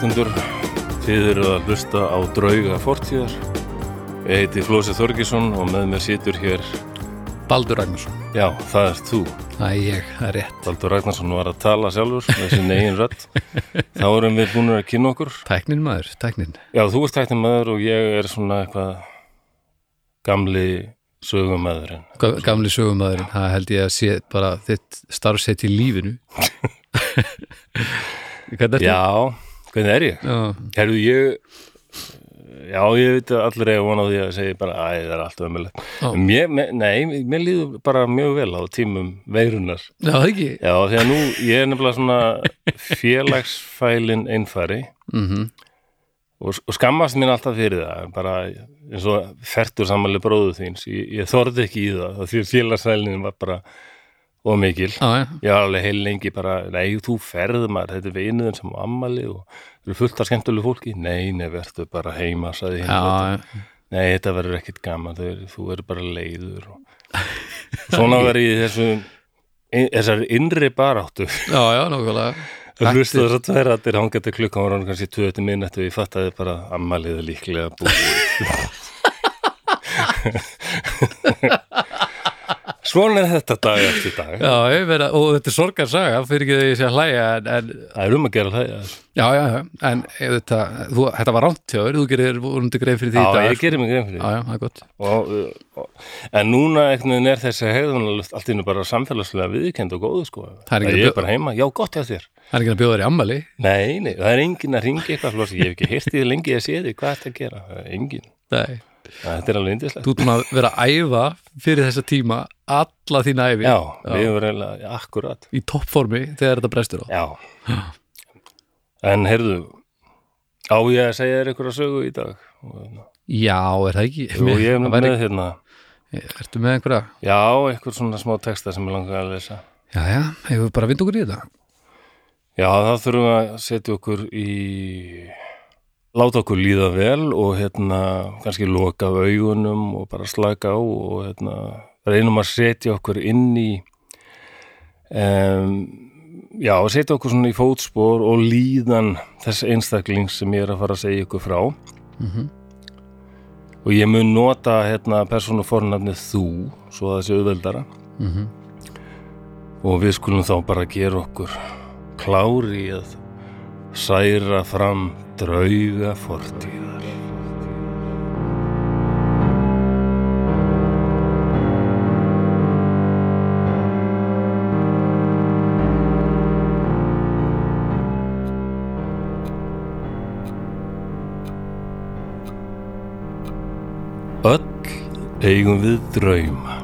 Hlustundur, þið eru að hlusta á drauga fortíðar. Ég heiti Flósi Þorgesson og með mér situr hér, Baldur Ragnarsson já, það er þú. Það er ég, það er rétt Baldur Ragnarsson var að tala sjálfur með sinni eigin rödd. Þá erum við búin að kynna okkur. Tæknin maður, tæknin Já, þú ert tæknum maður og ég er svona eitthvað gamli sögumæðurinn. Ga- Gamli sögumæðurinn, það held ég að sé bara þitt starfsett í lífinu Hvernig er Já, hvernig er ég? Já, Herðu, ég, já, ég veit að allir eiga von á því að segja bara, æ, það er allt. Mér, mér- nei, mér líður bara mjög vel á tímum veirunar. Já, ekki Já, því að nú, ég er nefnilega svona félagsfælin einfari mm og, og skammast mín alltaf fyrir það, bara eins og fertur samanlega bróðu þíns, ég, ég þorði ekki í það, því að félagsfælin var bara of mikil. Já, já, Ég var alveg heil lengi bara, nei, þú ferð maður, þetta er vinuðin sem ammali og þú eru fullt af skemmtulegu fólki, nei, verður bara heima, sagði hinn. já, Nei, þetta verður ekkit gaman, verður, þú verður bara leiður og svona verður ég þessu, þessar innri baráttu. já, já, nákvæmlega Það hlustu þess að tværa að þeir hangað til klukkan var hann kannski 20 minnett og ég fattaði bara ammaliði líklega búið. Svona er þetta dag eftir dag. Já, ég verða, og þetta er sorgarsaga fyrir ekki að ég sé að hlæja en, en Það er um að gera það. Já, já, já, já, en þetta, þú, þetta var rámt hjá þér, þú gerir vorundi greið fyrir því já dag ég gerir mig grein fyrir Já, því. já, það er gott Og, og, en núna veginn er þessi hegðunarluft allt innu bara samfélagslega viðkend og góðu sko. Það er ekki ég að er bara heima, já gott hjá þér. Það er ekki að bjóða þér í ammali Nei, nei, það er enginn að ringa eitthvað flósi, ég hef ekki því lengi að sé því, hvað er þetta að gera? Það er enginn. Nei, Þetta er alveg indislegt. þú búin að vera að æfa fyrir þessa tíma alla þína æfi Já, við erum reyna akkurat. í toppformi þegar þetta brestur á Já. En heyrðu, á ég að segja þér einhverja sögu í dag? Já, er það ekki? og ég er með hérna, Ertu með einhverja? já, einhver svona smá texta sem ég langar að lesa. Já, já, hefur við bara vind okkur í þetta Já, það þurfum að setja okkur í láta okkur líða vel og hérna kannski loka augunum og bara slaka á og hérna reynum að setja okkur inn í um, já, setja okkur svona í fótspor og líðan þess einstaklings sem ég er að fara að segja ykkur frá. Mhm. og ég mun nota hérna persónu fornafnið þú svo að sé auðveldara. Mm og við skulum þá bara gera okkur klári að særa fram drauga fortíðar. Öll eigum við drauma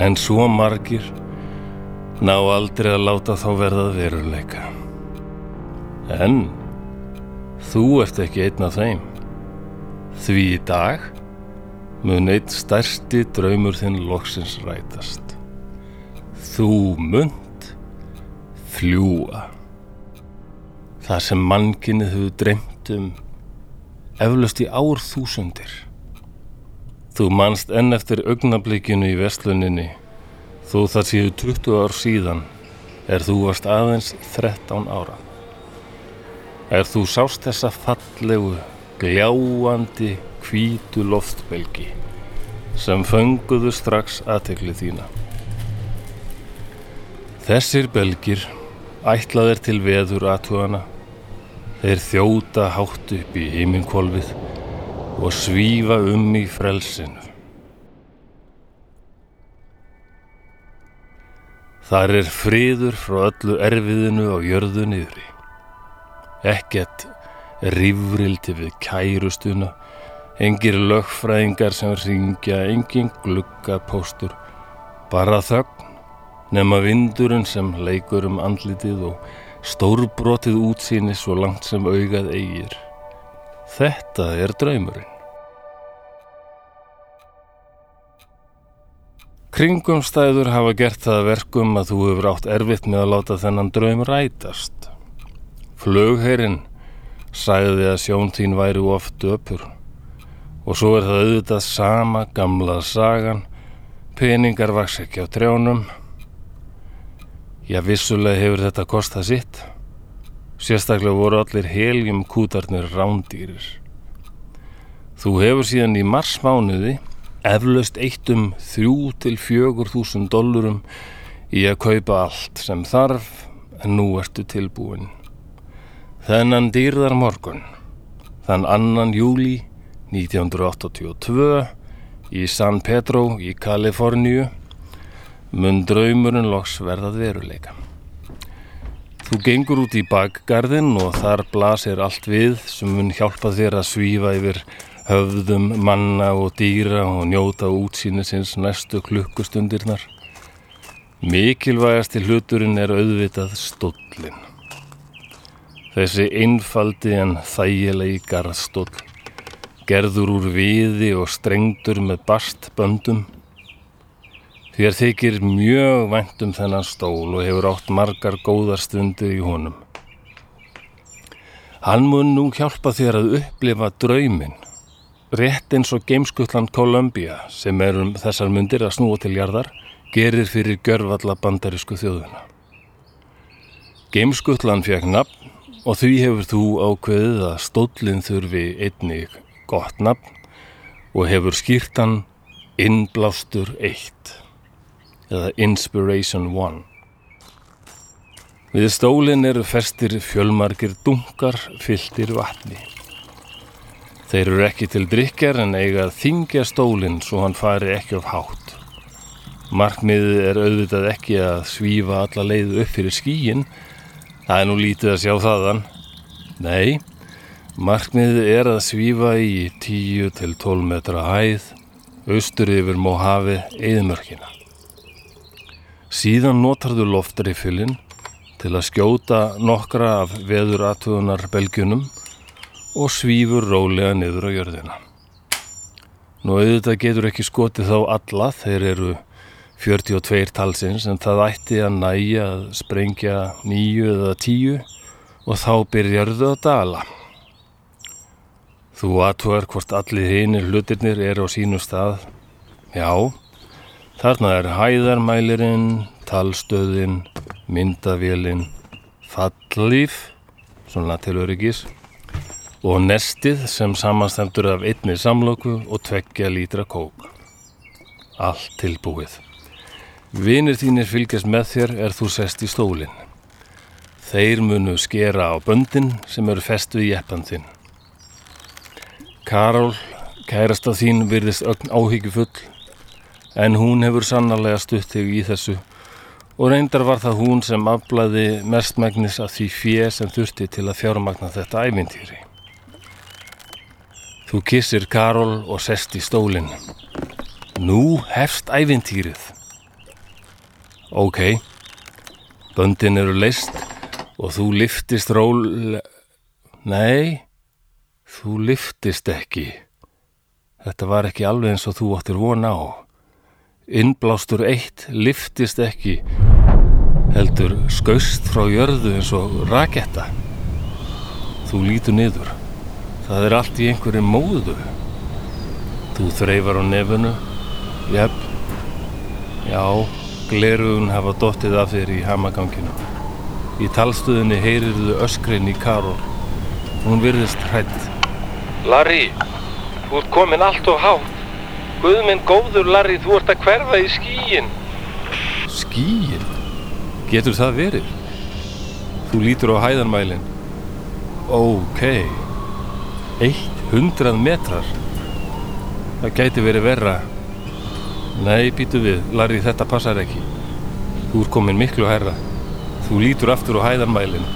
en svo margir ná aldrei að láta þá verða að veruleika. En þú ert ekki einn af þeim. Því í dag mun eitt stærsti draumur þinn loksins rætast. Þú munt fljúa. Það sem mannkinnið hefur dreymt um eflaust í ár þúsundir. Þú manst enn eftir augnablikinu í vesluninni Þó það séu 20 ár síðan er þú varst aðeins 13 ára. Er þú sást þessa fallegu, gljáandi, hvítu loftbelgi sem fönguðu strax aðtekli þína. Þessir belgir ætlaðir til veður aðtugana, þeir þjóta hátt upp í heiminkolfið og svífa um í frelsinu. Þar er friður frá öllu erfiðinu á jörðu niðri. Ekkert rifrildi við kærustuna, engir lögfræðingar sem ringja, engin gluggapóstur, bara þögn, nema vindurinn sem leikur um andlitið og stórbrotið útsýni svo langt sem augað eigir. Þetta er draumurinn. Kringumstæður hafa gert það að verkum að þú hefur átt erfitt með að láta þennan draum rætast. Flugherinn sagði að sjón þín væri oft döpur og svo er það auðvitað sama gamla sagan, peningar vaks ekki á trjánum. Já, vissulega hefur þetta kostað sitt. Sérstaklega voru allir heljum kútarnir rándýrir. Þú hefur síðan í marsmánuði eflaust eitt um þrjú til fjögur þúsund dollurum í að kaupa allt sem þarf en nú ertu tilbúin. Þennan dýrðar morgun, þann annan júli 1982 í San Pedro í Kaliforníu mun draumurinn loks verðað veruleika. Þú gengur út í bakgarðin og þar blasir allt við sem mun hjálpa þér að svífa yfir höfðum manna og dýra og njóta útsýni sinns næstu klukkustundirnar. Mikilvægasti hluturinn er auðvitað stóllin. Þessi einfaldi en þægilegi garðstóll, gerður úr viði og strengdur með bastböndum. Þér þykir mjög vænt um þennan stól og hefur átt margar góðar stundir í honum. Hann mun nú hjálpa þér að upplifa drauminn, rétt eins og gameskutland Columbia sem er um þessar myndir að snúa til jarðar, gerir fyrir görfalla bandarísku þjóðuna. Gameskutland fekk nafn og því hefur þú ákveðið að stóllin þurfi einnig gott nafn og hefur skýrt hann Innblástur 1 eða Inspiration 1. Við stólinn eru festir fjölmarkir dunkar fylltir vatni. Þeir eru ekki til drikjar en eiga að þingja stólinn svo hann fari ekki of hátt. Markmiðið er auðvitað ekki að svífa alla leið upp fyrir skíin, það er nú lítið að sjá þaðan. Nei, markmiðið er að svífa í 10 til 12 metra hæð, austur yfir Mojave eðmörkina. Síðan notarðu loftrifilinn til að skjóta nokkra af veðuratvugunar belgjunum og svífur rólega niður á jörðina. Nú auðvitað getur ekki skotið þá alla, þeir eru 42 talsins en það ætti að næja að sprengja nýju eða tíu og þá byrjarðu að dala. Þú aðtúar hvort allir hinir hlutirnir eru á sínu stað. Já, þarna er hæðarmælirinn, talstöðin, myndavélinn, fallíf, svona til öryggis, og nestið sem samanstendur af einni samlóku og tveggja lítra kók. Allt tilbúið. Vinir þínir fylgjast með þér er þú sest í stólinn. Þeir munu skera á böndin sem eru fest við jeppan þinn. Karol, kærasta þín, virðist ögn áhyggjufull, en hún hefur sannarlega stutt þig í þessu og reyndar var það hún sem afblæði mestmægnis af því fjö sem þurfti til að fjármagna þetta ævintýri. Þú kissir Karol og sest í stólinn. Nú hefst ævintýrið. Ok, böndin eru leist og þú liftist ról... Nei, þú liftist ekki. Þetta var ekki alveg eins og þú áttir von á. Innblástur eitt liftist ekki, heldur skaust frá jörðu eins og raketta. Þú lítur niður. Það er allt í einhverju móðu. Þú þreifar á nefunu. Jöp. Já, glerugun hafa dottið af þér í hamaganginu. Í talstöðinni heyrirðu öskrin í Karol. Hún virðist hrætt. Larry, þú ert komin allt og hátt. Guðminn góður, Larry, þú ert að hverfa í skíin. Skíin? Getur það verið? Þú lítur á hæðanmælin. Ok. 100 metrar. Það gæti verið verra. Nei, býtu við, Larry, þetta passar ekki. Þú ert komin miklu herra. Þú lítur aftur á hæðanmælin.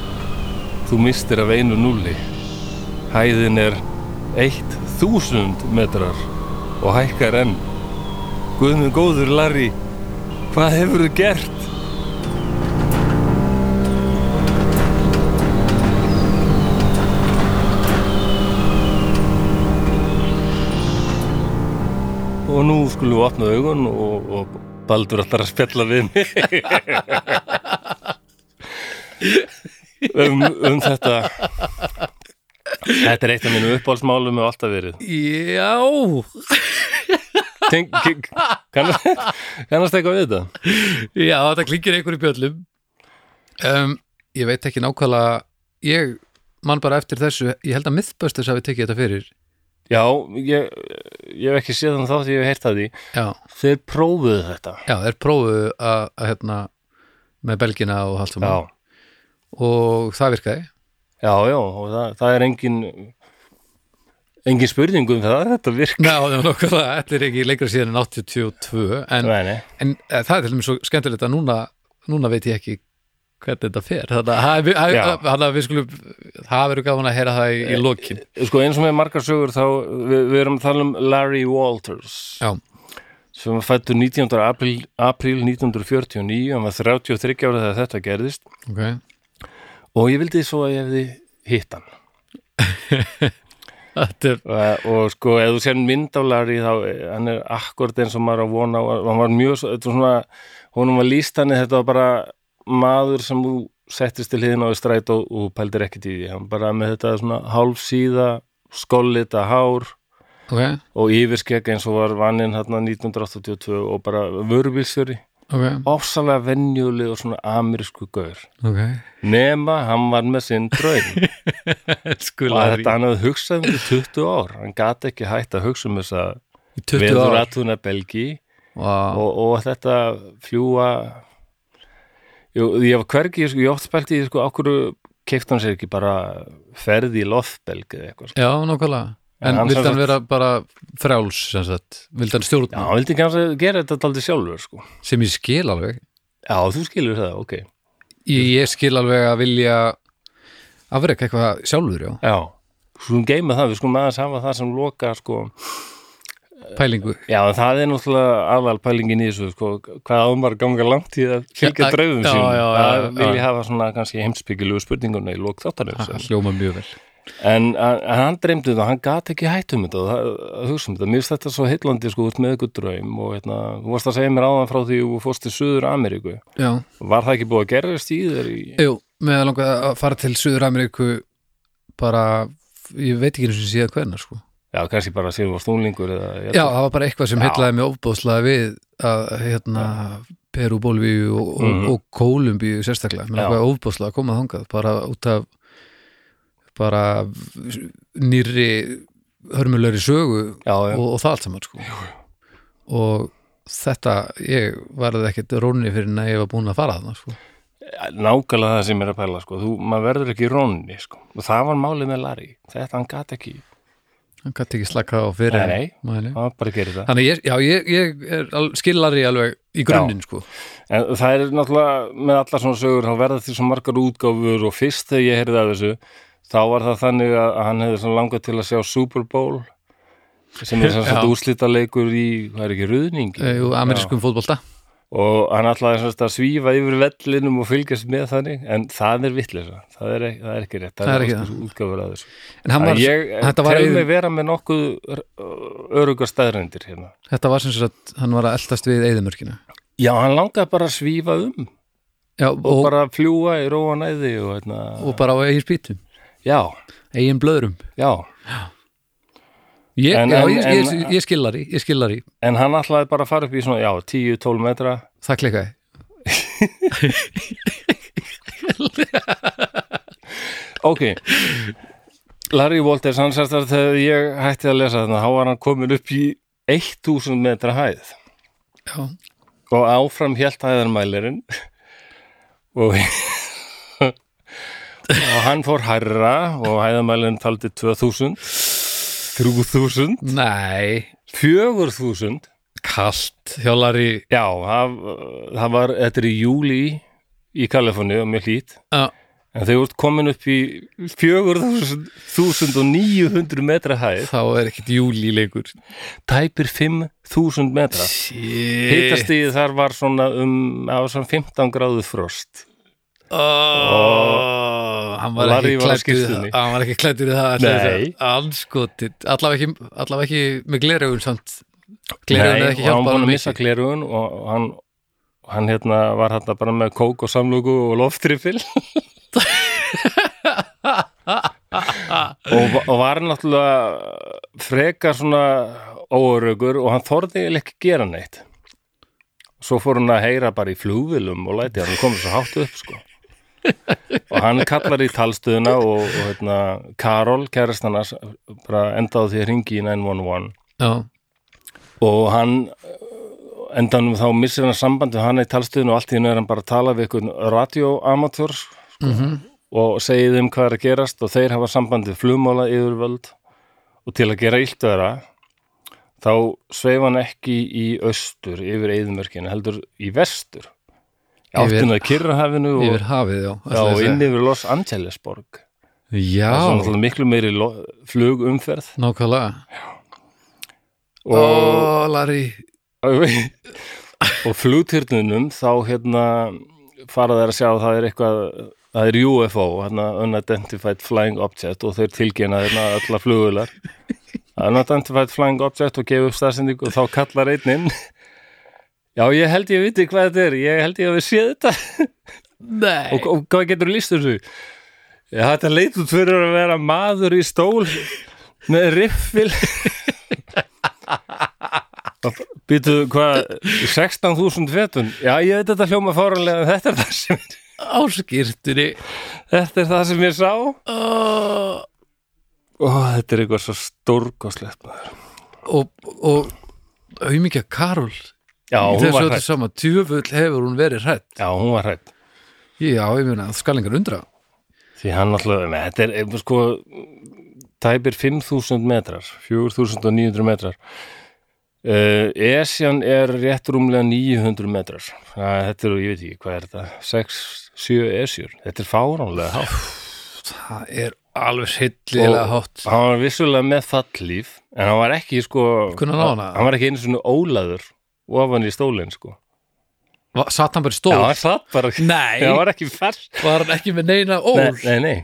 Þú mistir af einu núli. Hæðin er 1000 metrar og hækkar enn. Guðmund góður, Larry, hvað hefur þú gert? Nú skulum við opna augun og, og Baldur ætlar að spjalla við mig. Um, um þetta. Þetta er eitt af mínu uppáhaldsmálum og alltaf verið. Já, Tenk, kann, Kannast eitthvað við þetta? já, þetta klingir einhverju bjöllum. Um, Ég veit ekki nákvæmlega ég man bara eftir þessu, ég held að Mythbusters hafi tekið þetta fyrir Já, ég, ég hef ekki séð þannig þátt ég hef heyrt að því. Já, Þeir prófuðu þetta. Já þeir prófuðu að, að hérna með belgina og allt Já, saman og það virkaði. Já, já og það, það er engin engin spurning um það þetta virk Já, það það, er ekki lengra síðan en 82 en, en eh, það er til dæmis svo skemmtilegt að núna, núna veit ég ekki hvernig þetta fer. Þannig að, við skulum það verður gaman að heyra það í, í lokin. Sko eins og með margar sögur þá við, við erum að tala um Larry Walters. Já, sem var fættur 19. April, april 1949 hann var 33 ára þegar þetta gerðist. Ok. Og ég vildi svo að ég hefði hitt hann. Er, og, og sko ef þú sér mynd af Larry þá eh, hann er akkord eins og maður að vona hann var mjög, þetta var svona honum var líst hann þetta var bara maður sem þú settist til hliðina á í stræt og, og pældir ekkert í því. Hann bara með þetta svona hálfsíða skollita hár ok, og yfirskegg eins og var vaninn hérna 1982 og bara vörubílsjöri ok, ofsalega venjuleg og svona amerísku gaur. Ok. Nema hann var með sinn draum. Og þetta hann hafði hugsað um þetta í 20 ár. Hann gat ekki hægt að hugsa um þessa 20 veður ár? aðtuna belgi wow. og, og þetta fljúa Jú, ég var hvergi, ég, sko, ég oft spælti í sko, okkur keift hann sér ekki bara ferði í loftbelg eða eitthvað sko. Já, nákvæmlega. En En sem hann vera bara frjáls sem sagt, vildi hann Já, stjórna hann kannski gera þetta aldrei sjálfur sko. sem ég skil alveg. Já, þú skilur það, ok. Ég, ég skil alveg að vilja afreka eitthvað sjálfur, já. Já, skulum geima það, við skulum aðeins hafa það sem loka sko, pælingu. Já, það er náttúrulega aðal pælingin í þessu, sko, hvað ámar ganga langt í að fylgja já, já, það vil ég hafa svona kannski heimsbyggilugu spurninguna í lók þáttanins, Það hljóma mjög vel. En, en hann dreymdi það, hann gat ekki hætt um þetta og það, að hugsa um þetta, mér finnst þetta svo heillandi sko, út með ykkur draum og hérna, þú varst að segja mér áðan frá því þú fórst til Suður Ameríku, Já, var það ekki búið að gerast í þér jú, með að langa að fara til Suður Ameríku bara, ég veit ekki eins og síðan hvernig sko. Já, kannski bara síðan var stúnlingur eða, Já, það var bara eitthvað sem Já. heillaði mig ofbóðslega við að hérna Peru, Bolvíu og, og, Mhm. og Kólumbíu sérstaklega, mér Já. langaði ofbóðslega að koma þangað bara út af bara nýrri hörmulegri sögu já, já, og, og það allt saman sko. og þetta ég varði ekkert rónni fyrir en að ég var búin að fara þarna sko. nákvæmlega það sem er að pæla sko. þú, maður verður ekki rónni sko. og það var málið með Larry þetta hann gat ekki, hann gæti ekki slaka á fyrir Nei, nei. Nei. hann bara gerir það þannig ég, já, ég, ég er skilari alveg í grunninn sko. en það er náttúrulega með allar svona sögur þá verða því svo margar útgáfur og fyrst þegar ég heyrði af þessu þá var það þannig að að hann hefði svona langað til að sjá Super Bowl sem er sem sagt Já. úslita leikur í, hvað er ekki, ruðning amerískum fótbolta og hann sem sagt að svífa yfir vellinum og fylgjast með þannig en það er vitleisa, það er, það er ekki rétt. Það er ekki það. útgáfur af þessu. En var, að ég tel yfir- mig vera með nokkuð öruga staðrændir hérna. þetta var sem sagt, hann var að eldast við eðimörkina Já, hann langaði bara að svífa um. Já, og, og, bara fljúa í róa næði og hérna, og bara á eigin spýtum. Já, eigin blöðrum. Já ég, En- já, en- ég, ég, ég skilari, ég skilari en hann ætlaði bara að fara upp í svona, já, 10-12 metra. Það klikkaði. Ok. Larry Walters, hann sérst að þegar ég hætti að lesa þarna, þá var hann komin upp í 1000 metra hæð. Já, og áfram hélt hæðarmælirinn. Og og hann fór hærra og hæðarmælirinn taldi 2000 3000 nei. 4000 kalt hjálari já, það, það var þetta er í júli í Kaliforni og mjög hlýtt. Já, en þegar þú ert komin upp í 4900 metra hæð. Þá er ekkit júli leikur. Tæpir 5000 metra. Shit. Hittastíð þar var svona um á svona 15 gráðu frost Oh, hann var ekki var klættur hann var ekki klættur í það anskotit, allavega ekki, allavega ekki með gleraugun samt. Gleraugun Nei, er ekki hann hjálpað búin honum að missa glerugun og hann hann hérna var hérna bara með kók og samlóku og loftrifil og, og var náttúrulega frekar svona óörögur og hann þorði ekki gera neitt. Svo fór hann að heyra bara í flugvilum og læti hann komið svo hátt upp sko og hann kallar í talstöðuna og, og hérna, Karol, kærast hann bara enda á því að ringi í 911 já, og hann endanum þá missir hann samband við hann í talstöðun og allt í hennu er hann bara að tala við einhvern radioamatör mhm, og segið þeim hvað er að gerast og þeir hafa samband við flugmála yfirvöld og til að gera illt vera þá sveif hann ekki í austur yfir eðumörkinu, heldur í vestur að Kyrrahafinu og, yfir hafið, já og inn yfir Los Angeles borg Já, er miklu meiri flugumferð. Nákvæmlega. Og, Ó, Larry. Og flugtyrnunum þá hérna fara þeir að sjá að það er eitthvað það er UFO, hérna Unidentified Flying Object og þeir tilgjena hérna ölla flugular Unidentified Flying Object og gefa upp stafsendingu og þá kallar einn inn Já, ég held ég viti hvað þetta er. Ég held ég að við séð þetta. Nei. Og, og hvað getur líst þessu? Já, þetta leit út fyrir að vera maður í stól með riffil. Býtu, hvað, 16.000 fetun? Já, ég veit þetta hljóma fáranlega þetta er það sem, Áskýrtunni þetta er það sem ég sá. Oh. Ó, þetta er eitthvað svo stórkoslegt maður. Og, og auðmikið Karol Já, Í þessu öllu sama Tjöfull hefur hún verið hrætt Já, hún var hrætt Já, ég meina, það skal engar undra. Því hann alltaf, þetta er eitthvað sko tæpir 5.000 metrar 4.900 metrar. Uh, Esjan er rétt rúmlega 900 metrar. Það, Þetta er, ég veit ekki, hvað er þetta? 6, 7 esjur. Þetta er fáránlega hátt. Það er alveg hillilega Og- hátt. Hann var vissulega með fallíf en hann var ekki sko hann hann var ekki einu svona ólaður ofan í stólinn sko. Satt hann bara í Já, stól? hann satt bara Nei. Já, hann var ekki fers Var hann ekki með neina ól? Nei, nei, nei.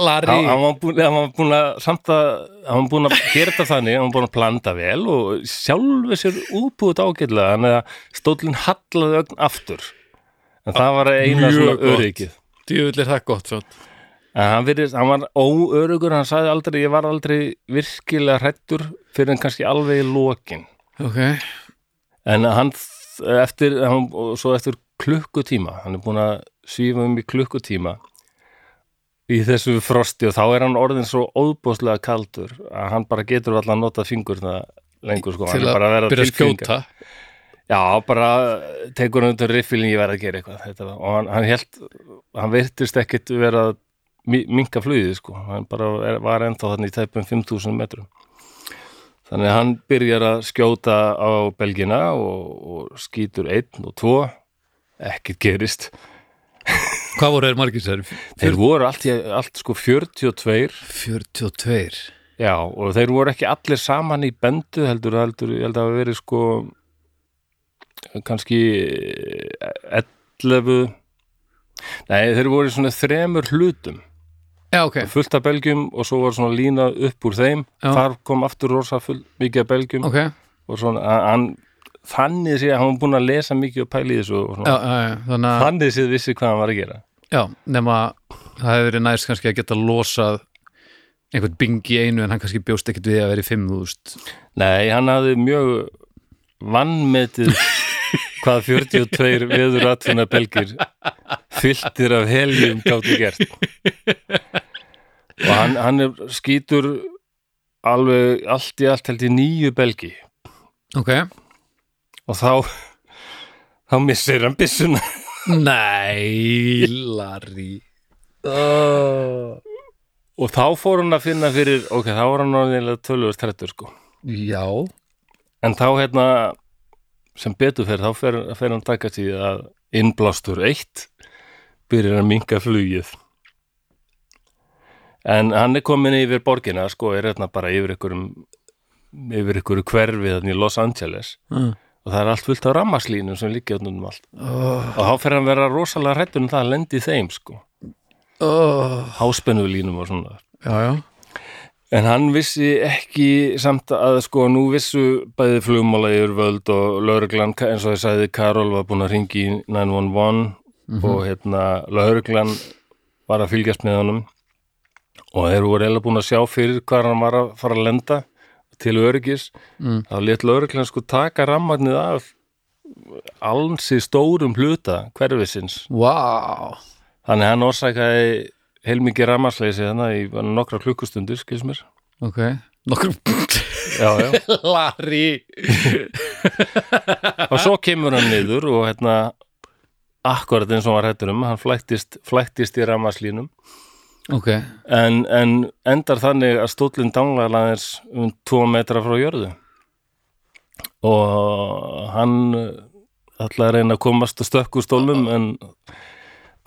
Larry. Hann, var búin, hann var búin að samt að hann var búin að gera þetta þannig hann var búin að planta vel og sjálfur sér útbúið ágætlega þannig að stólinn hallaði ögn aftur. En það var eina svona öryggið. Djöfull er það gott svo en hann, virðist, hann var óörugur hann sagði aldrei, ég var aldrei virkilega hrættur fyrir en kannski alveg í lokin. Ok en hann eftir, hann, svo eftir klukkutíma hann er búin að svífa um í klukkutíma í þessu frosti og þá er hann orðin svo óbúslega kaldur að hann bara getur alltaf að nota fingurna lengur sko, Til hann er bara að vera tilfinninga. skjóta. Já, bara tekur hann undir riffilin ég verð að gera eitthvað. Þetta, og hann, hann held, hann virtist ekkit vera að mi- minka flugið sko, hann bara er, var ennþá þannig í tæpum 5000 metrum þannig að hann byrjar að skjóta á belgina og, og skýtur einn og tvo. Ekkit gerist. Hvað voru þeir margir sér? þeir voru allt, allt sko 42 42 já, og þeir voru ekki allir saman í bendu heldur, heldur, ég held að hafa verið sko kannski 11 nei, þeir voru svona þremur hlutum Já, ok. Fullt af belgjum og svo var svona lína upp úr þeim. Já. þar kom aftur rosa full mikið af belgjum Ok, og svona, að- hann þannig sé að hann var búin að lesa mikið og pæli þessu og svona, já, Þannig að, þannig sé vissi hvað hann var að gera. Já, nema það hefur verið næst kannski að geta losað einhvern bing í einu en hann kannski bjóst ekkert við að vera í 5000 Nei, hann hafði mjög vannmetið hvað 42 veður atvinna belgir fylltir af heljum gáttu gert. Og hann, hann er skýtur alveg allt í allt held í nýju belgi. Ok. Og þá þá missir hann byssuna. Nei, Larry. Oh. og þá fór hann að finna fyrir ok, þá var hann orðinlega tölvöld trættur sko. Já. En þá hérna sem betur fer, þá fer, fer hann taka því að innblástur eitt byrjar að minka flugið en hann er komin yfir borgina sko, er hérna bara yfir ykkurum yfir ykkur hverfi þannig í Los Angeles uh. og það er allt fullt á rammaslínum sem liggja út um allt oh. og þá fer hann vera rosalega hrættur um það að lendi þeim sko, Oh. háspennulínum og svona Já, já En hann vissi ekki samt að sko nú vissu bæði flugmála yfir völd og lauruglan eins og þið sagði Karol var búin að ringi í 911 og hérna lauruglan var að fylgjast með honum. Og þeir voru eiginlega búin að sjá fyrir hvað hann var að fara að lenda til öryggis. Mm. þá létt lauruglan sko taka rammagnið af alnsi stórum hluta hverfisins. Vá. Þannig hann orsakaði heilmikið ramasleysi þannig í bara nokkra klukkustundir skils mér. Ok. Já. Larry. Og svo kemur hann niður og hérna akkurat eins og var hættur um hann flæktist, flæktist í ramaslínum ok, en, en endar þannig að stóllinn danglar aðeins um tvo metra frá jörðu. Og hann ætlaði að reyna að komast að stökku stólnum en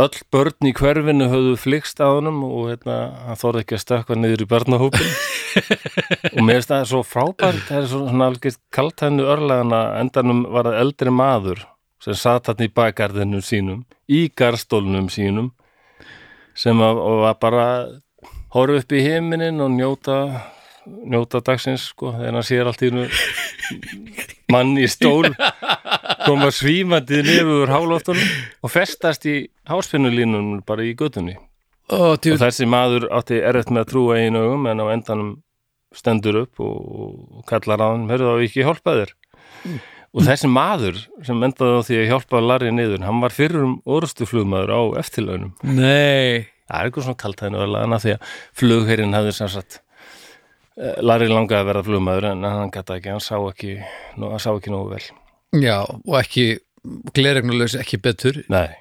öll börn í hverfinu höfðu flikst á honum og hérna, hann þorði ekki að stökkva niður í börnahópin og mér finnst það svo frábært það er svo- svona algjört kalt hennu örlegana endanum var það eldri maður sem satt hann í bakgarðinu sínum í garstólnum sínum sem að, var bara horfa upp í heiminin og njóta njóta dagsins sko þegar hann sér allt í mann í stól koma svímandi niður úr hálóftunum og festast í háspinnulínunum bara í göttunni ó, og þessi maður átti erfitt með að trúa einu augum en á endanum stendur upp og, kallar á hann, hörðu þá ekki hjálpa þér? Og þessi maður sem endaði á því að hjálpa Larry niður hann var fyrir um orustuflugmaður á eftirlaunum. Nei. Það er eitthvað svona kalt hægna verðlega því að flugherinn hafði sem sagt eh, Larry langaði að verða flugmaður en hann gæti ekki, hann sá ekki hann sá ekki nógu vel já, og ekki gleregnulös ekki betur. Nei,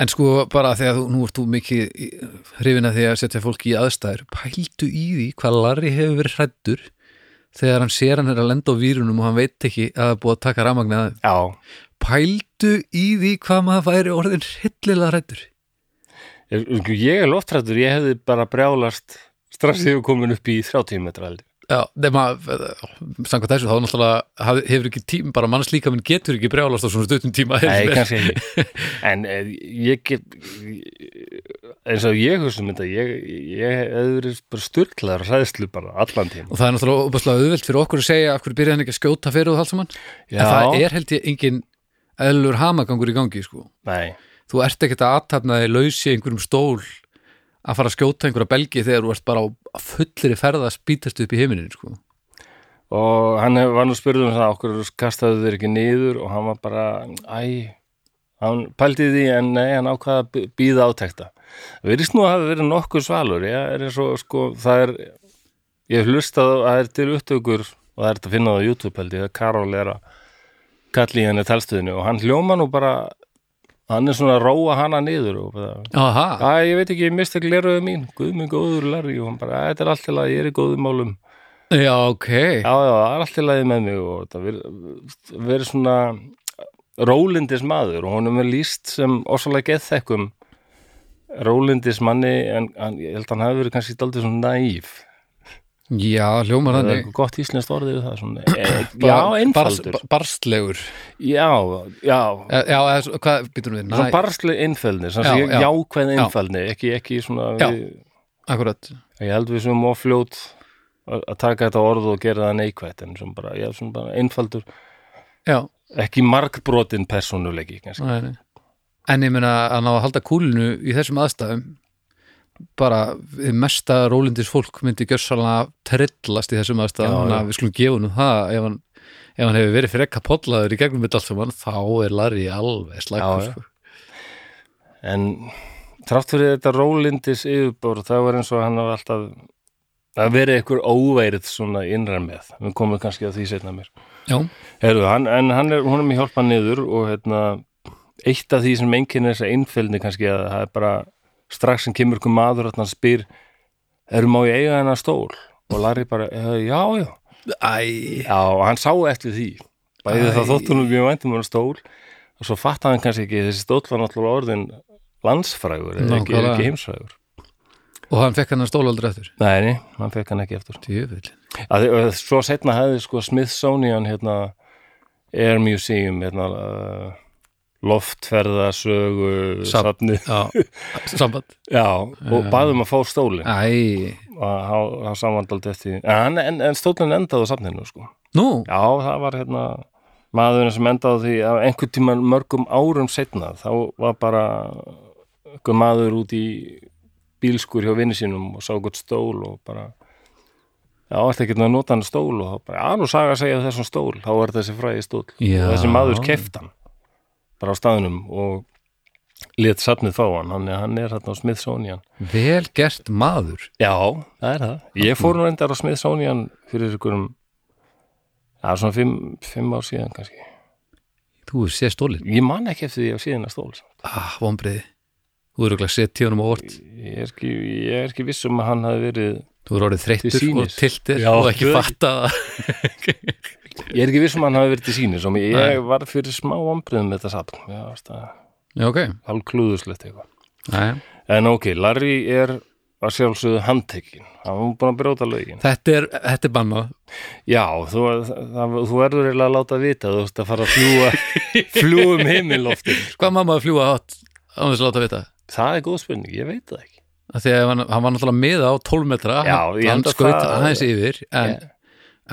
en sko bara að þú, nú ert þú mikið hrifin að því að setja fólki í aðstæður pældu í því hvað Larry hefur verið hræddur þegar hann sér hann er að lenda á vírunum og hann veit ekki að það er búið að taka rafmagna að já, pældu í því hvað maður væri orðin hryllilega hræddur. Ég, ég er loftrættur ég hefði bara brjálast strax þegar komin upp í 30 metra aldi Já, samkvæmt þessu, þá náttúrulega hefur ekki tím, bara mannslíka minn getur ekki brjálast á svona stuttum tíma Nei, kannski ekki. En eh, ég get eins og ég hugsa um þetta ég, ég verið bara styrklaður hræðslu bara allan tíma og það er náttúrulega opaslega auðvelt fyrir okkur að segja af hverju byrjaði hann ekki að skjóta fyrir og allt saman. Já. en það er held ég engin eðlur hamagangur í gangi sko. Nei, þú ert ekkert að aðtapna þig lausi einhverjum stól að fara að skjóta einhverja belgi þegar þú ert bara á fullir ferða að spýtast upp í heiminin sko. og hann var nú spurður um það okkur kastaðu þeir ekki niður? Og hann var bara, æ. Hann pældi í því en nei, hann ákvaða að býða átekta. Það verðist nú að hafa verið nokkuð svalur. Ég er og sko, það er ég hlustað að það er til upptökur og það er að finna það á YouTube held ég það Karol er að kalli henni talstöðinu og hann hljóma nú bara hann er svona að róa hana niður og bara, Aha, Æ, ég veit ekki, ég misti gleruðu mín. Guð minn góður Larry. Og hann bara, "Æ, þetta er allt til að ég er í góðum málum. Já ok. Já, já, það er allt til að með mig og verið veri svona rólindis maður og honum er líst sem ósvalega geðþekkum rólindis manni en hann, ég held að hann hafi verið kannski daldið svona næf Já, hljómar þannig gott íslenskt orðið við það svona, e, Já, einfaldur Bars, Barstlegur Já, já, Já, já eða hvað býtum við? svona Næ, barsli einfaldni Já, já, já. jákvæð Já. einfaldni ekki, ekki svona Já. við, akkurat ég held við sem ofljót að taka þetta orð og gera það neikvætt en svona bara, já, svona bara einfaldur Já, ekki margbrotin persónuleiki kannski Nei, nei. En ég meina að ná að halda kúlinu í þessum aðstæðum bara mesta rólindis fólk myndi gjössalega trillast í þessum já. að við skulum gefa nú það ef hann, ef hann hefur verið frekka pollaður í gegnum þetta allt saman þá er Larry alveg já. sko. en trátt fyrir þetta rólindis yfirbor það var eins og hann var alltaf að verið einhver óveirð svona innra með, við komum kannski að því setna mér Heru, hann, en hann er, hún er mér hjálpað niður og hérna, eitt af því sem einnkynni þessa einfélni kannski að það er bara strax sem kemur ykkur maður og spyr, erum má ég eiga hennar stól? Og Larry bara, "Eh, já, já. Æ, Já, og hann sá eftir því. Bæði það þóttunum mjög væntum hann stól og svo fatt hann kannski ekki þessi stóll var náttúrulega orðin landsfrægur eða ekki, ekki heimsfrægur. Og hann fekk hann að stóla aldrei eftir Nei, hann fekk hann ekki eftir að, Svo setna hefði sko Smithsonian hérna, Air Museum hérna, uh, loftferðasögu Safn. safni. samband. Já, og baðum að fá stólin og hann samvandald eftir en, en, en stólin endaði á safninu sko. Já, það var hérna maðurinn sem endaði því að einhvern tímann mörgum árum setna þá var bara einhver maður út í bílskur hjá vinni sínum og sá gott stól og bara já, ætti ekki að nota hann stól? Og þá bara, já, nú saga að segja þessum stól. Þá er þessi fræði stól Já. og þessi maður keft hann bara á staðnum og let safnið fá hann, hann er, hann er hérna á Smithsonian. Vel gert maður. Já, það er það. Ég fór nú endar á Smithsonian fyrir ykkurum Já, svona fimm, fimm ár síðan kannski. Þú er séð stólinn? Ég man ekki eftir því á síðan að stól ah, vonbreiði þú eru ekki að setja tíunum á orð Ég er ekki, ég er ekki viss um að hann hafi verið þú eru orðið sýnis. og tiltir Já, og ekki fatta það Ég er ekki viss um að hann hafi verið til sínis og ég Nei. var fyrir smá ombriðum með þetta safn. Já, það já, ok. Hálf klúðuslegt eitthvað. En ok, Larry er að sjálfsögðu handtekinn. Hann var búin að brjóta lögin. Þetta er, þetta er bannað. Já, þú, það, þú erður eiginlega að láta vita þú veist að fara að fljúa fljúa um heimiloftin hvað mamma að fljúa hátt á þess að láta vita? Það er góð spurning, ég veit það ekki. Að hann, hann var náttúrulega miða á 12 metra Já, hann, hann það- aðeins yfir en,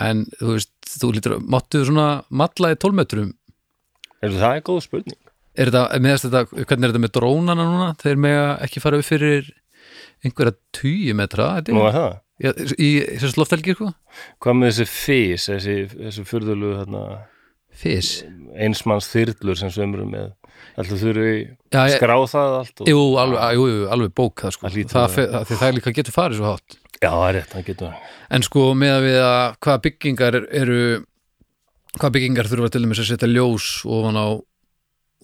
en þú veist, þú lítur máttu svona matla í 12 metrum? Heyrðu, Það er góð spurning? Er þetta, meðast þetta, hvernig er þetta með drónana núna? Þeir mega ekki fara upp fyrir einhverja 20 metra held ég. Nú er það? Já, í þessu lofthelgi sko. Hvað með þessi fís, þessi, þessi furðulu hérna, fís einsmanns þyrlur sem sömurum með Ætlu þurfi Já, að ég- skrá það allt og... Jú, alveg, jú, jú, alveg bók það sko. Það það, að það, það líka getur farið svo hátt. Já, það er rétt, það getur en sko með að við að hvaða byggingar eru hvaða byggingar þurfa til dæmis að setja ljós ofan á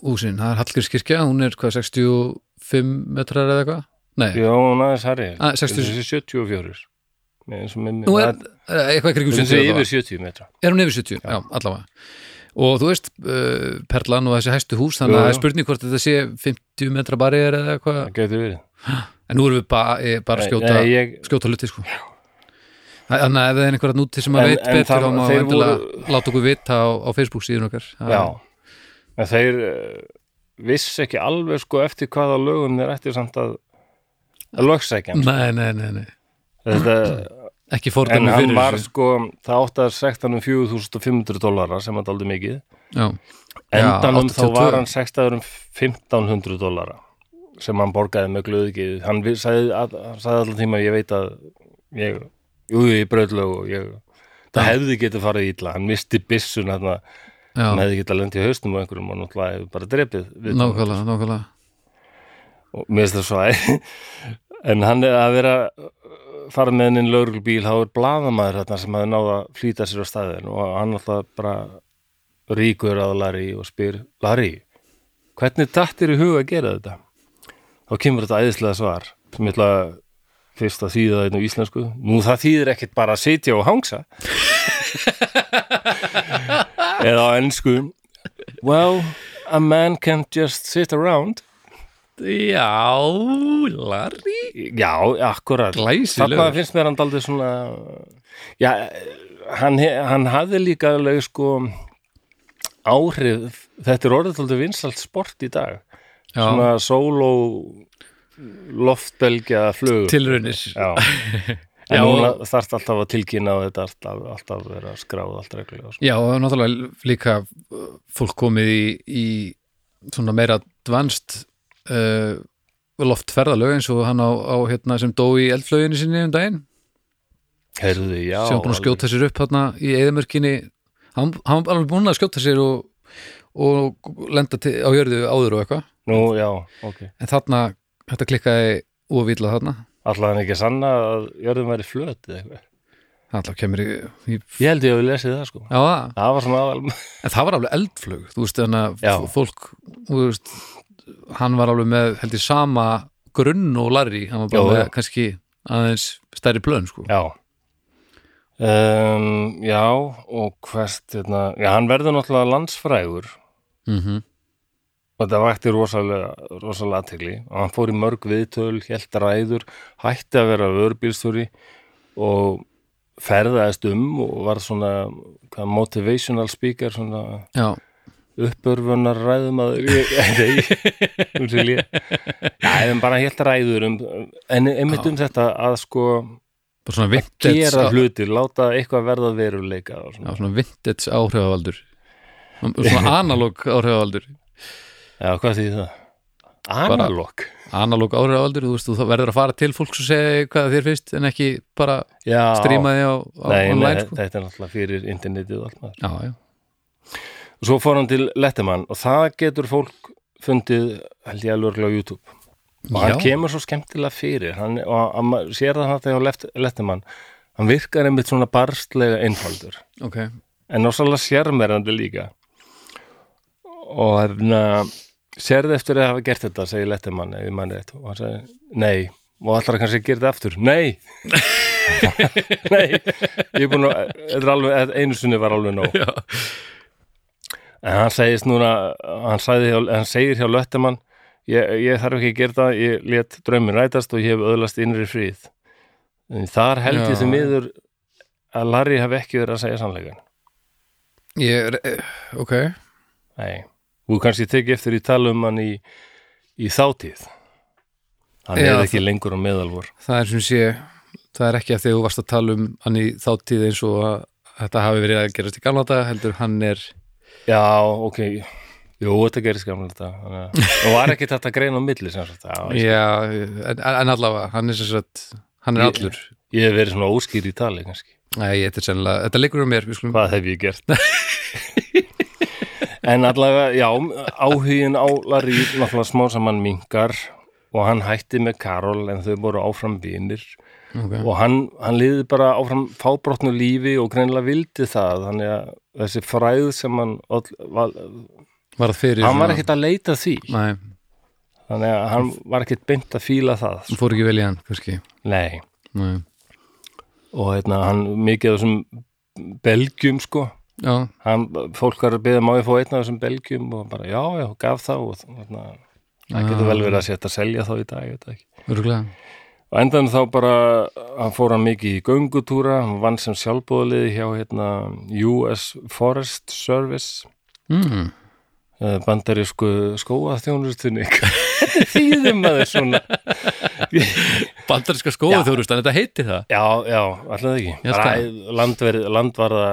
húsin, það er Hallgrímskirkja hún er hvað 65 metrar eða eitthvað? Nei, Já, hún aðeins herri Ah, 60. Þessi 74 Nei, eins og minni nú er eh, eitthvað Þessi 70 yfir 70 metra. Er hún yfir 70, já, allavega og þú veist, uh, Perlan og þessi hæstu hús þannig að það er spurning hvort þetta sé 50 metra barriðar eða eitthvað. Það getur verið. En nú erum við ba eh, bara skjóta Nei, ég, skjóta hluti sko. Þannig að ef það er einhverja núti sem að veit betur þá má þeir endilega voru- láta okkur vita á, á Facebook síðan okkar. Já, en þeir uh, viss ekki alveg sko eftir hvaða lögum þeir ætti samt að að lögsækja hann, sko. Nei, nei, nei, nei. Þetta, ekki en fordæmi hann fyrir var sko það átti að sekta hann um 4500 dólarar sem að daldi mikið. Já, endanum Já, þá 82. var hann sektaður um 1500 dólara sem hann borgaði með glöðgið hann sagði, að, hann sagði allan tíma ég veit að ég, jú, ég bröð lög og ég það hefði getið farið illa, hann misti byssun hann, hann já, hefði getið að lendi haustum og einhverjum og náttúrulega hefði bara drepið við nákvæmlega, nákvæmlega. Og mér finnst það svo æ en hann er að vera fara með hennin lögreglubíl, þá er blaðamaður þarna sem hefði náða að flýta sér á staðin og hann alltaf bara ríkur að Larry og spyr Larry, hvernig dattir í huga að gera þetta? Þá kemur þetta æðislega svar. Sem ég ætla að fyrst að þýða þetta á íslensku. Nú það þýðir ekkert bara að sitja og hangsa. Eða á ennsku well, a man can't just sit around Já, Larry. Já, akkurat. Glæsilegur. Þarna finnst mér hann daldið svona Já, hann, hann hafði líka alveg sko áhrif þetta er orðið daldið vinsalt sport í dag. Já, svona sóló loftbelgja flug. Tilraunir. Já, Já, en núna og- þarf alltaf að tilkynna og þetta alltaf, alltaf vera skráð allt reglulega. Já, og náttúrulega líka fólk komið í, í svona meira advanced uh, loftferðalög eins og hann á, á hérna sem dó í eldflöginni sinni um daginn. Heyrðu, já sem búin að skjóta sér upp hérna í eðamörkinni hann, hann var alveg búin að skjóta sér og, og lenda til, á jörðu áður og eitthvað. Nú, já, ok. En þarna, þetta klikkaði óvítla þarna. Alltaf hann ekki sanna að jörðum væri flöt eða eitthvað? Alltaf kemur í, í Ég held ég að við lesið það sko. Já, það. Var svona aðal en það var alveg eldflög þú veist, þannig að fólk þú veist, hann var alveg með held ég sama grunn og larri hann var bara Já, með já. kannski aðeins stærri plön sko. Já. Um, Já, og hvert hérna, Já, hann verður náttúrulega landsfrægur. Mm og þetta vakti rosalega, rosalega aðtegli og hann fór í mörg viðtöl, hélt ræður hætti að vera vörbílstjóri og ferðaðist um og var svona motivational speaker svona já, uppörfunar ræðum að um sér líða Já, en bara hélt ræður um, en einmitt um þetta að sko vintage, gera hluti, láta eitthvað verða að veruleika svona. svona vintage áhrifavaldur svona analóg áhrifavaldur Já, hvað því það? Analog analóg áhrifavaldur, þú veist, þú verður að fara til fólks og segja hvað þér finnst en ekki bara Já, stríma því á, á Nei, nei, online sko. þetta er náttúrulega fyrir internetið og allt maður. já, já, Og svo fór hann til Letterman og það getur fólk fundið held ég alveg á YouTube. Og hann Já. kemur svo skemmtilega fyrir. Hann, og hann sér það þetta hjá left, Letterman. Hann virkar einmitt svona barstlega einfaldur. Ok, en náttúrulega sérmerandi líka. Og hérna sérði eftir að hafa gert þetta segir Letterman ef ég manni rétt. Og hann segi nei. Og allar kannski að gera þetta aftur. Nei. Nei. Ég er búin að þetta einu sinni var alveg nóg. Já, En hann segist núna, hann, hjá- hann segir hjá Löttemann, ég, ég þarf ekki að gera það, ég let draumin rætast og ég hef öðlast innri fríð. En þar held ég því miður að Larry hef ekki verið að segja sannleikan. ég eh, ok, Nei, þú kannski tekið eftir í tala um hann í, í þátíð. Hann er ekki lengur á meðalvor. það er sem sé það er ekki að því þú varst að tala um hann í þáttíð eins og að þetta hafi verið að gerast í gamla daga, heldur hann er Já, ok, jú, þetta gerist gamla þetta. Þannig að- Og var ekki þetta grein á milli sem sagt. Já, ég, en, en allavega hann er sem sagt, hann er Ég- allur ég hef verið svona óskýr í tali kannski. Nei, þetta er sennilega, þetta liggur um mér skulum, Hvað hef ég gert? en allavega, já, áhugin á Larry náttúrulega smá saman minkar og hann hætti með Karol en þau voru áfram vinir okay. og hann, hann liði bara áfram fábrotnu lífi og greinilega vildi það þannig að þessi fræð sem hann all, var, var það fyrir hann var ekkert að leita því. Nei, þannig að hann var ekkert beint að fíla það. Hann fór ekki vel í hann, kannski. Nei, Nei. og hérna hann mikið af þessum belgjum sko. Hann, fólk var að beða má ég fá einn af þessum belgjum og bara já, já, gaf þá og þarna, það getur vel verið að setja að selja þá í dag, ég það og endan þá bara, hann fór hann mikið í göngutúra, hann vann sem sjálfbóðliði hjá hérna US Forest Service. Mm. eh, bandarísku skóaþjónustunni. Þýðum að þess svona? Bandaríska en þetta heiti það? Já, já, alltaf ekki. Bara landverð, landvarða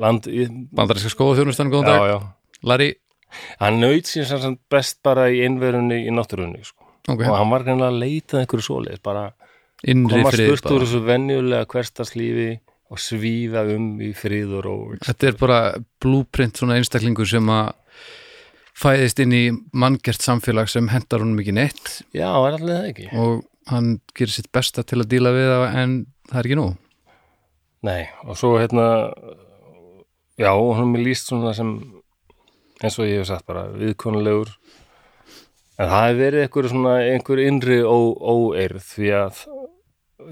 land, Bandaríska skóða þjóðrustan, góðan dag. já. Larry, hann sem sagt best bara í einverunni í náttúrunni sko. Ok, og hann var greinlega að leita einhverju svoleiðis bara innri koma spurt úr þessu venjulega hverstarslífi og svífa um í frið og Þetta er bara blúprint svona einstaklingur sem að fæðist inn í manngert samfélag sem hendar honum ekki neitt. Já, er allir það ekki? Og hann gerir sitt besta til að díla við það en það er ekki nú nei, og svo hérna já, hann er líst svona sem eins og ég hef sagt bara viðkonulegur en það hefur verið einhver svona einhver innri óeirð því að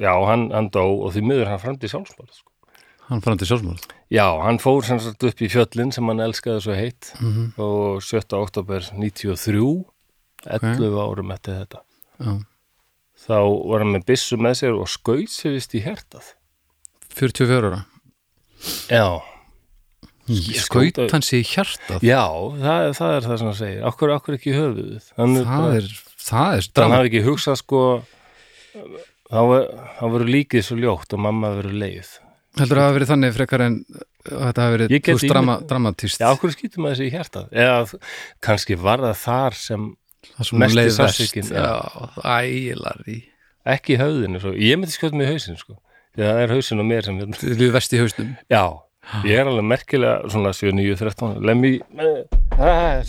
já, hann, hann dó og því miður hann framdi sjálfsmál sko. hann fann til sjálfsmál Já, hann fór sem sagt upp í fjöllin sem hann elskaði svo heitt Mhm. og 7. oktober 93 11 árum eftir þetta Já. þá var hann með byssu með sér og skaut sér vist í hjertað 44 ára Já, skaut hann sig í hjartað. Já, það, það er það sem hann segir. Akkur, akkur ekki í höfuðið? Hann, það er, það er hann hafi ekki hugsað sko þá ver- þá verður líkið svo ljótt og mamma verður leið. Heldur að það verið þannig frekar en að þetta hafi verið Ég þú veist, drama, ímynd- dramatist Já, akkur skýtum maður þessi í hjertað eða kannski var það þar sem það sem hún mesti leið verst sársaukinn, já. já, ælar í ekki höfðinu svo. Ég myndi skjóta mig í hausinn sko. að það er hausinn á mér sem hérna þið líður vest í haustum Já, ég er alveg merkilega svona 7, 9, 13 lemmi ah,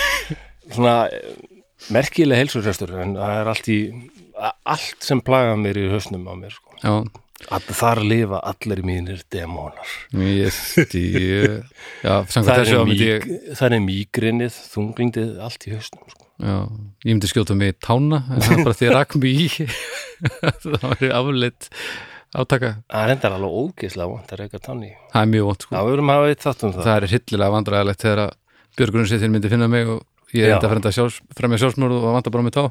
svona eh, merkilega heilsurestur en það er allt í allt sem plaga mér í hausnum á mér sko. að þar lifa allir mínir demónar. Stíu já, það er, míg, ég það er mígrinnið, þunglindið allt í hausnum sko. já, ég myndi skjóta mig í tána en það er bara því að rakk mig í. Það var afleitt átaka, það er endar alveg ógeðslega vant að reyka tanni það er mjög vont sko. Um það. Það er hillilega vandræðilegt þegar að Björgunin sér myndi finna mig og ég enda að frenda sjálfs, fremja sjálfsmörð og vanda bara með tá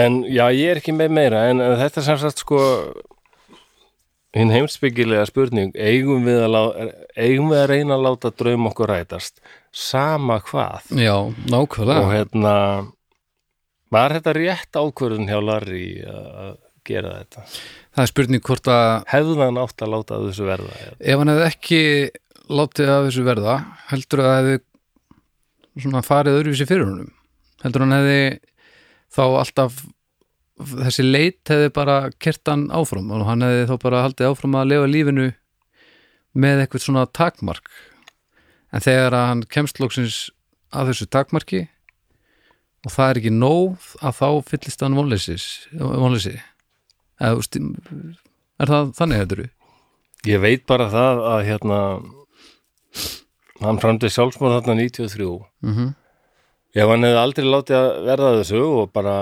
En já, ég er ekki með meira en, en þetta er sem sagt sko hinn heimsbyggilega spurning eigum við, að, lá- eigum við að reyna að láta draum okkur rætast? Sama hvað? Já, nákvæmlega. Og hérna var þetta rétt ákvörðun hjá Larry að gera þetta. Það er spurning hvort að hefðu hann átt að láta þessu verða eða? ef hann hefði ekki látið af þessu verða heldur að það hefði svona farið öðruvísi fyrir honum? Heldur hann hefði þá alltaf þessi leit hefði bara kert hann áfram og hann hefði þá bara haldið áfram að lifa lífinu með eitthvað svona takmark? En þegar að hann kemst lóksins að þessu takmarki og það er ekki nóg að þá fyllist hann vonleysi er það þannig þetta Ég veit bara það að hérna hann framdi sjálfsmór þarna 93 mm -hmm. ef hann hefði aldrei látið að verða þessu og bara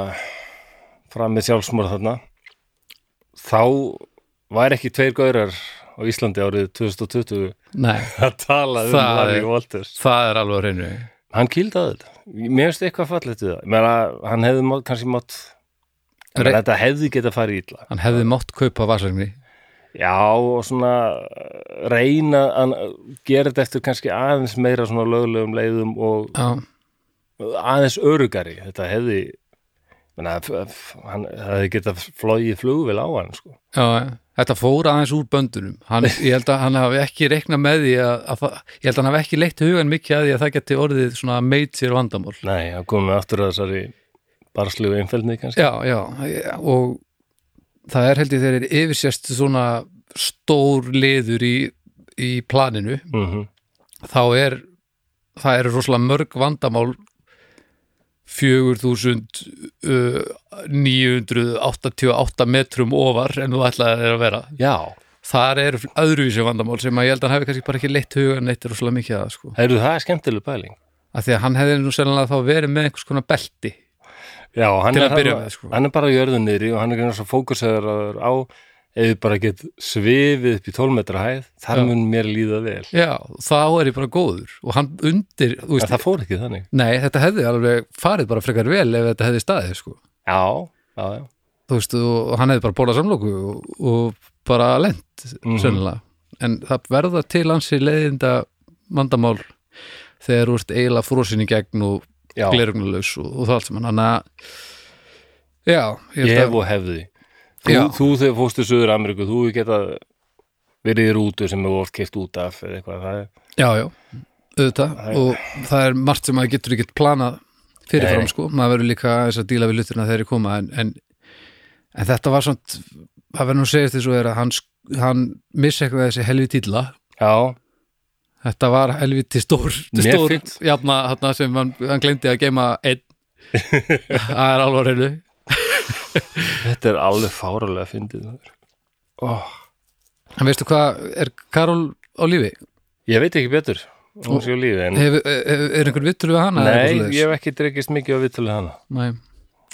fram með sjálfsmór þarna. Þá væri ekki tveir gaurar á Íslandi árið 2020 Nei, að tala um Larry er- Walters. það er alveg hreinu. Hann kýldaði þetta. Mér finnst eitthvað fallegt við það. Ég meina, hann hefði mátt, kannski mátt Re- þetta hefði geta farið illa. Hann hefði mátt kaupa vasagni já og svona uh, reyna að gera þetta eftir kannski aðeins meira svona lögulegum leiðum og Já, aðeins örugari þetta hefði menna, hann hefði geta flogið flugvél á hann sko. já, þetta fór aðeins úr böndunum. Hann, ég held að hann hafi ekki reiknað með því að, að það, ég held að hann hafi ekki leitt hugan mikið að því að það geti orðið svona meit sér vandamál. Nei, hann komið aftur að þessari barslegu einfældni kannski? Já, já, og það er held ég þeir eru yfirsérst svona stór liður í, í planinu, mm þá er það eru rosalega mörg vandamál 4988 metrum ofar en þú ætlaði að vera. Já, þar er öðruvísi vandamál sem að ég held að hann hefði kannski bara ekki leitt hugan neitt rosalega mikið að sko, heyrðu það er skemmtileg pæling. Af því að hann hefði nú sennilega þá verið með einhvers konar belti já, hann er, byrja hann, sko. hann er bara jörðu niðri og hann er ekki svo fókusaður á ef við bara get svifið upp í 12 metra hæð þar Já. mun mér líða vel Já, þá er ég bara góður og hann undir, þú en veist, það fór ekki þannig Nei, þetta hefði alveg farið bara frekar vel ef þetta hefði staðið, sko. já, já, já Þú veist, og hann hefði bara bólað samlóku og, og bara lent, Mhm. sennilega. En það verða til hansi leiðinda vandamál þegar þú ert eiginlega frósin í gegn og glerugnulegs og, og það allt saman. Þannig að, já, ég ég hef og hefði þú, þú þegar fórstu Suður Ameríku þú geta verið í rútu sem oft keirt út af eða eitthvað er já, já, auðvitað. Það er- Og það er margt sem maður getur ekki planað fyrirfram, Nei. sko. Maður verður líka þess að díla við lutina þegar þeir koma, en, en, en þetta var svona, það verður nú svo er að hann, hann missi eitthvað þessi helvi títla já, Þetta var helviti stór, stór jafna þarna sem hann, hann glemdi að geima einn Það er alveg reynu þetta er alveg fáralega fyndið oh, En veistu hvað, er Karol á lífi? ég veit ekki betur hún sé á lífi en Hef, er, er einhver vittur við hana? nei, ég hef ekki dreikist mikið á viðtölu hana Nei.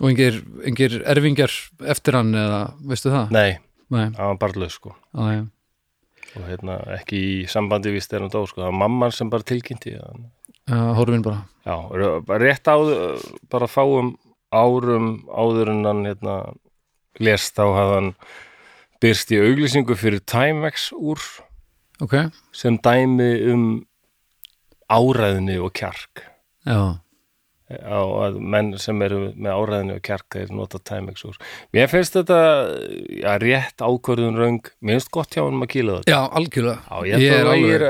Og engir, engir erfingjar eftir hann eða veistu það? nei, það var bara laus sko á, nei. Og hérna ekki í sambandi við stærnum dó sko, það var mamman sem bara tilkynnti. Uh, Horfin bara. Já, rétt áður bara fáum árum áður en hann hérna lést þá hafði hann byrst í auglýsingu fyrir Timex úr Ok, sem dæmi um áræðni og kjark. Já á að menn sem eru með áræðinu og kjark þeir nota Timex úr. Mér finnst þetta já, rétt ákvörðun röng. Mér finnst gott hjá hann að kýla þetta. Já, algjörlega. Já, ég, Ég er er, alveg- er,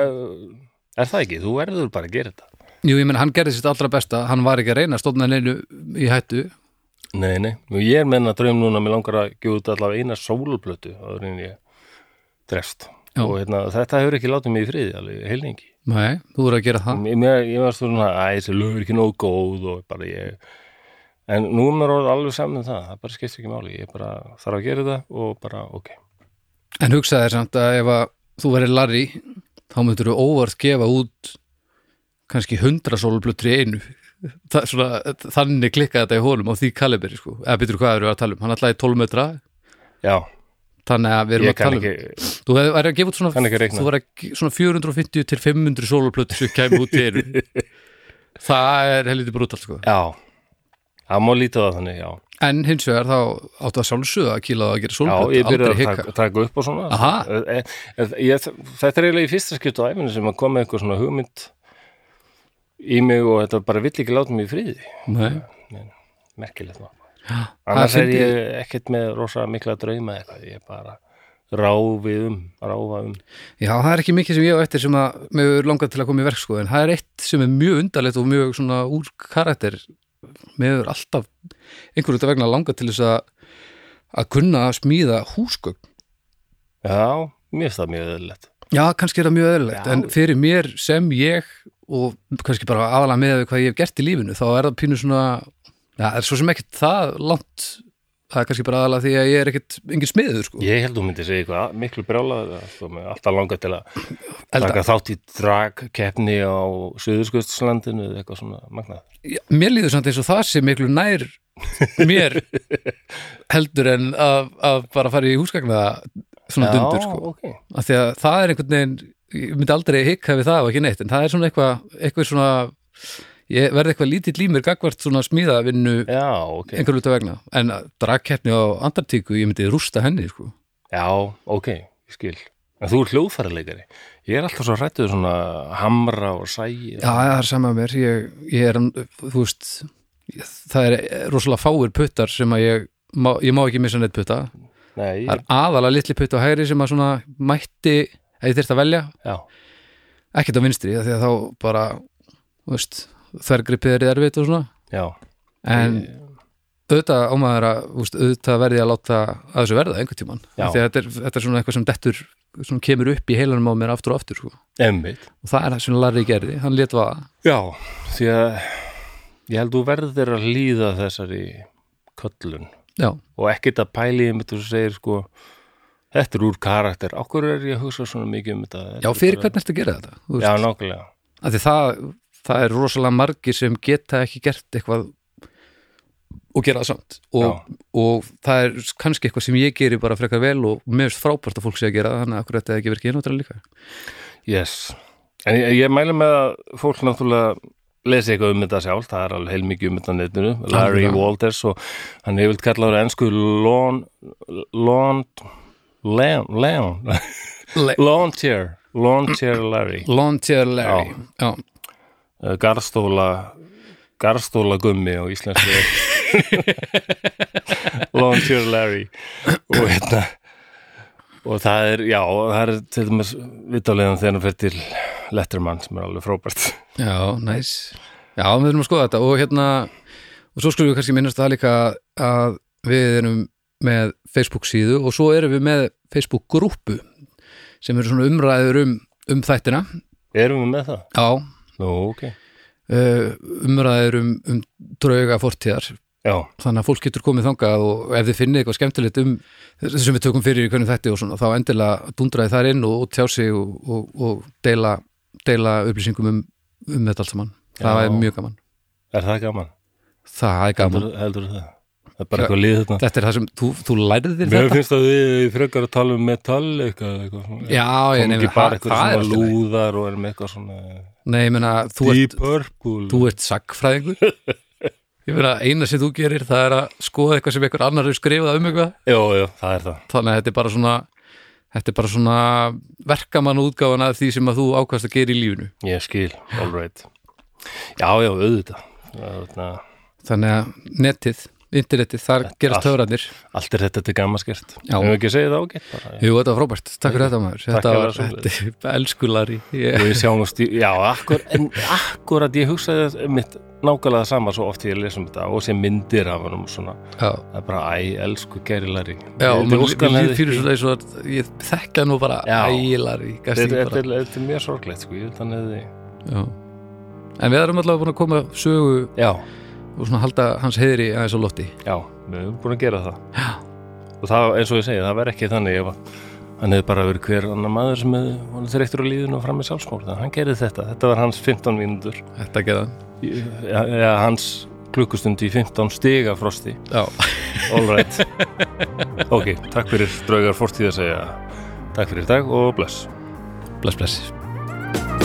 er það ekki, þú verður bara að gera þetta. Jú, ég menn, hann gerði sitt allra besta. Hann var ekki að reyna að stofna neinu í hættu. Nei, nei, og ég er menn að draum núna mér langar að gefa út allavega eina sólblötu áður en ég drefst. Og hérna, þetta hefur ekki látið mig í friði alveg heilningi Nei, þú voru að gera það. Ég, ég var svona, að þessi lög er ekki nógu góð og bara ég en nú er orðið alveg saman um það það bara skiptir ekki máli, ég bara þarf að gera það og bara, ok. En hugsaði þér samt að ef að þú verið Larry þá myndur þú óvart gefa út kannski hundra sólblöttri í einu. Svona, þannig klikkaði þetta í honum á því kaliberi sko. eða byrju hvað eru að tala um, hann ætlaði 12 metra. Já, þannig að við erum ég að tala um ekki þú væri að gefa út svona, að svona 450 til 500 sólblöttri sem kemur út einu það er helviti brútal sko. já, það má lítið það þannig, já. En hins vegar þá áttu að sjálfsögða að kýla það að gera já, sólblött ég byrjar aldrei að taka, taka upp og svona. E, e, ég, þetta er eiginlega í fyrsta skipt á æfinu sem að koma eitthvað svona hugmynd í mig og þetta bara vill ekki láta mig í friði. Nei. merkilegt maður annars er ég ekkert með rosa mikla drauma eitthvað, ég er bara ráfið um, ráfa um. Já, það er ekki mikið sem ég á eftir sem að mig er langað til að koma í verk sko, en það er eitt sem er mjög undarlegt og mjög svona úr karakter. Er alltaf einhverjum þetta vegna langað til þess að að kunna að smíða húsgögn. Já, mér finnst það mjög öðlegt Já, kannski er það mjög eðlilegt, Já. en fyrir mér sem ég og kannski bara aðalega með hvað ég hef gert í lífinu, þá er það pínu svona Já, það er svo sem ekkert það langt það er kannski bara aðalega því að ég er ekkert engin smiður sko. Ég held þú myndi segja eitthvað miklu brjálað alltaf langa til að Elda. taka þátt í dragkeppni á Suðurskustlandinu eða eitthvað svona magnað. Já, mér líður samt eins og það sé miklu nær mér heldur en að, að bara fara í húsgagna svona dundur sko. ok. af því að það er einhvern veginn ég myndi aldrei hikka við það og ekki neitt en það er svona eitthvað, eitthvað svona ég verði eitthvað lítill í mér gagvart svona smíðavinnu Já, ok. einhver luta vegna en að dragkeppni á Antartíku ég myndi rústa henni sko. Já, ok, ég skil. En þú er hljóðfæraleikari. Ég er alltaf svo hrættuð svona hamra og sæi. Já, það er sama mér ég, ég er, þú veist ég- það er rosalega fáir puttar sem að ég má, ég má ekki missa neitt putta Nei, það er aðalega litli putt á hægri sem að svona mætti, ef ég þyrst að velja já, ekkert á vinstri, af því að þá bara þú veist, þvergripið er erfitt og svona, já. en auðvitað ámaður að, veist, auðvitað verði að láta að þessu verða einhvern að þetta er, þetta er svona eitthvað sem dettur svona kemur upp í heilanum á mér aftur og aftur sko. Og það er það sem Larry gerði, hann lét vaða. Já, því að ég held þú verður að líða þessari köllun. Já, og ekkert að pæli um þetta og segir sko þetta er úr karakter, okkur er ég að hugsa svona mikið um þetta? Já fyrir hvern ertu að gera þetta? Já, því það, það er rosalega margir sem geta ekki gert eitthvað og gera það samt. Og, og það er kannski eitthvað sem ég geri bara frekar vel og finnst frábært að fólk sé að gera það þannig að akkur þetta ekki verið ekki líka? Yes, en ég, ég mælu með að fólk náttúrulega lesi eitthvað um þetta sjálf, það er alveg heilmikið um þetta á netinu, Larry Algjörlega. Walters og hann hefur vilt kallaður ennsku Lawn Lawn Lawn Lawn. Le Lawn Chair. Lawn Chair Larry. Lawn Chair Larry. Já. Uh, Garðstóla Garðstóla gummi á íslensku. Lawn Chair Larry. Og hérna og það er, já, það er til dæmis vitálegan þegar hann fer til Letterman sem er alveg frábært. Já, næs já, við erum að skoða þetta. Og hérna og svo skulum við kannski minnast það líka að við erum með Facebook síðu og svo erum við með Facebook grúpu sem eru svona umræður um, um þættina. Erum við með það? já, Nú, ok uh, umræður um, um drauga fortíðar Já, þannig að fólk getur komið þangað og ef þið finnið eitthvað skemmtilegt um þessu sem við tökum fyrir í hvernig þetta og svona, þá endilega dundraði þar inn og, og tjá sig og, og, og deila, deila upplýsingum um, um þetta allt saman það Já. er mjög gaman er það gaman? það er gaman, Heldur, heldur það? Er bara eitthvað lið þetta þetta er það sem þú, þú lærið þér Mér þetta? finnst að við frekar að tala um metall eitthvað, eitthvað svona. já, ég nefnir ekki bara það er svona alltaf leið lúðar og erum eitthvað svona nei, ég meina, þú ert, þú ert sagfræðingur ég meina, eina sem þú gerir það er að skoða eitthvað sem einhver annar hefur skrifað um eitthvað. Jó, jó, það er það. Þannig að þetta er bara svona þetta er bara svona verkamann útgáfan af því sem að þú ákvæmst að gera í lífinu. Ég skil, all right Já, já, auðvitað. Þannig að netið, internetið, þar gerast allt. töfrarnir. Allt er þetta til gammaskert. Já. Hefur ekki segið það ágætt? Bara Jú, þetta var frábært, takk fyrir þetta maður. Þetta var, sömuleiðis. þetta er elskulari ég, Við sjáumst í, já, akkur, en akkurat ég hugsaði mitt nákvæmlega sama svo oft ég lesum þetta og sem myndir af hann og svona. Já, Það er bara, æ, elsku gæri Larry. Já líður fyrir svona eins og að ég þekka nú bara ægilari Þetta þetta er- þetta mjög sorglegt, sko, ég hann hefði Já. En við erum allavega búin að koma sögu Já, og svona halda hans heiðri aðeins á lofti. Já, við erum búin að gera það. Já, og það, eins og ég segi, það verð ekki þannig ef hann hefði bara verið hver annar maður sem hefði þreyttur á líðinu og fram með sjálfsmór þannig að hann gerði þetta, þetta var hans 15 mínútur. Þetta geða ja, ja, hans klukkustund í 15 stiga frosti, Já, all right. Ok, takk fyrir draugar fórtíð að segja. Takk fyrir dag og bless. Bless bless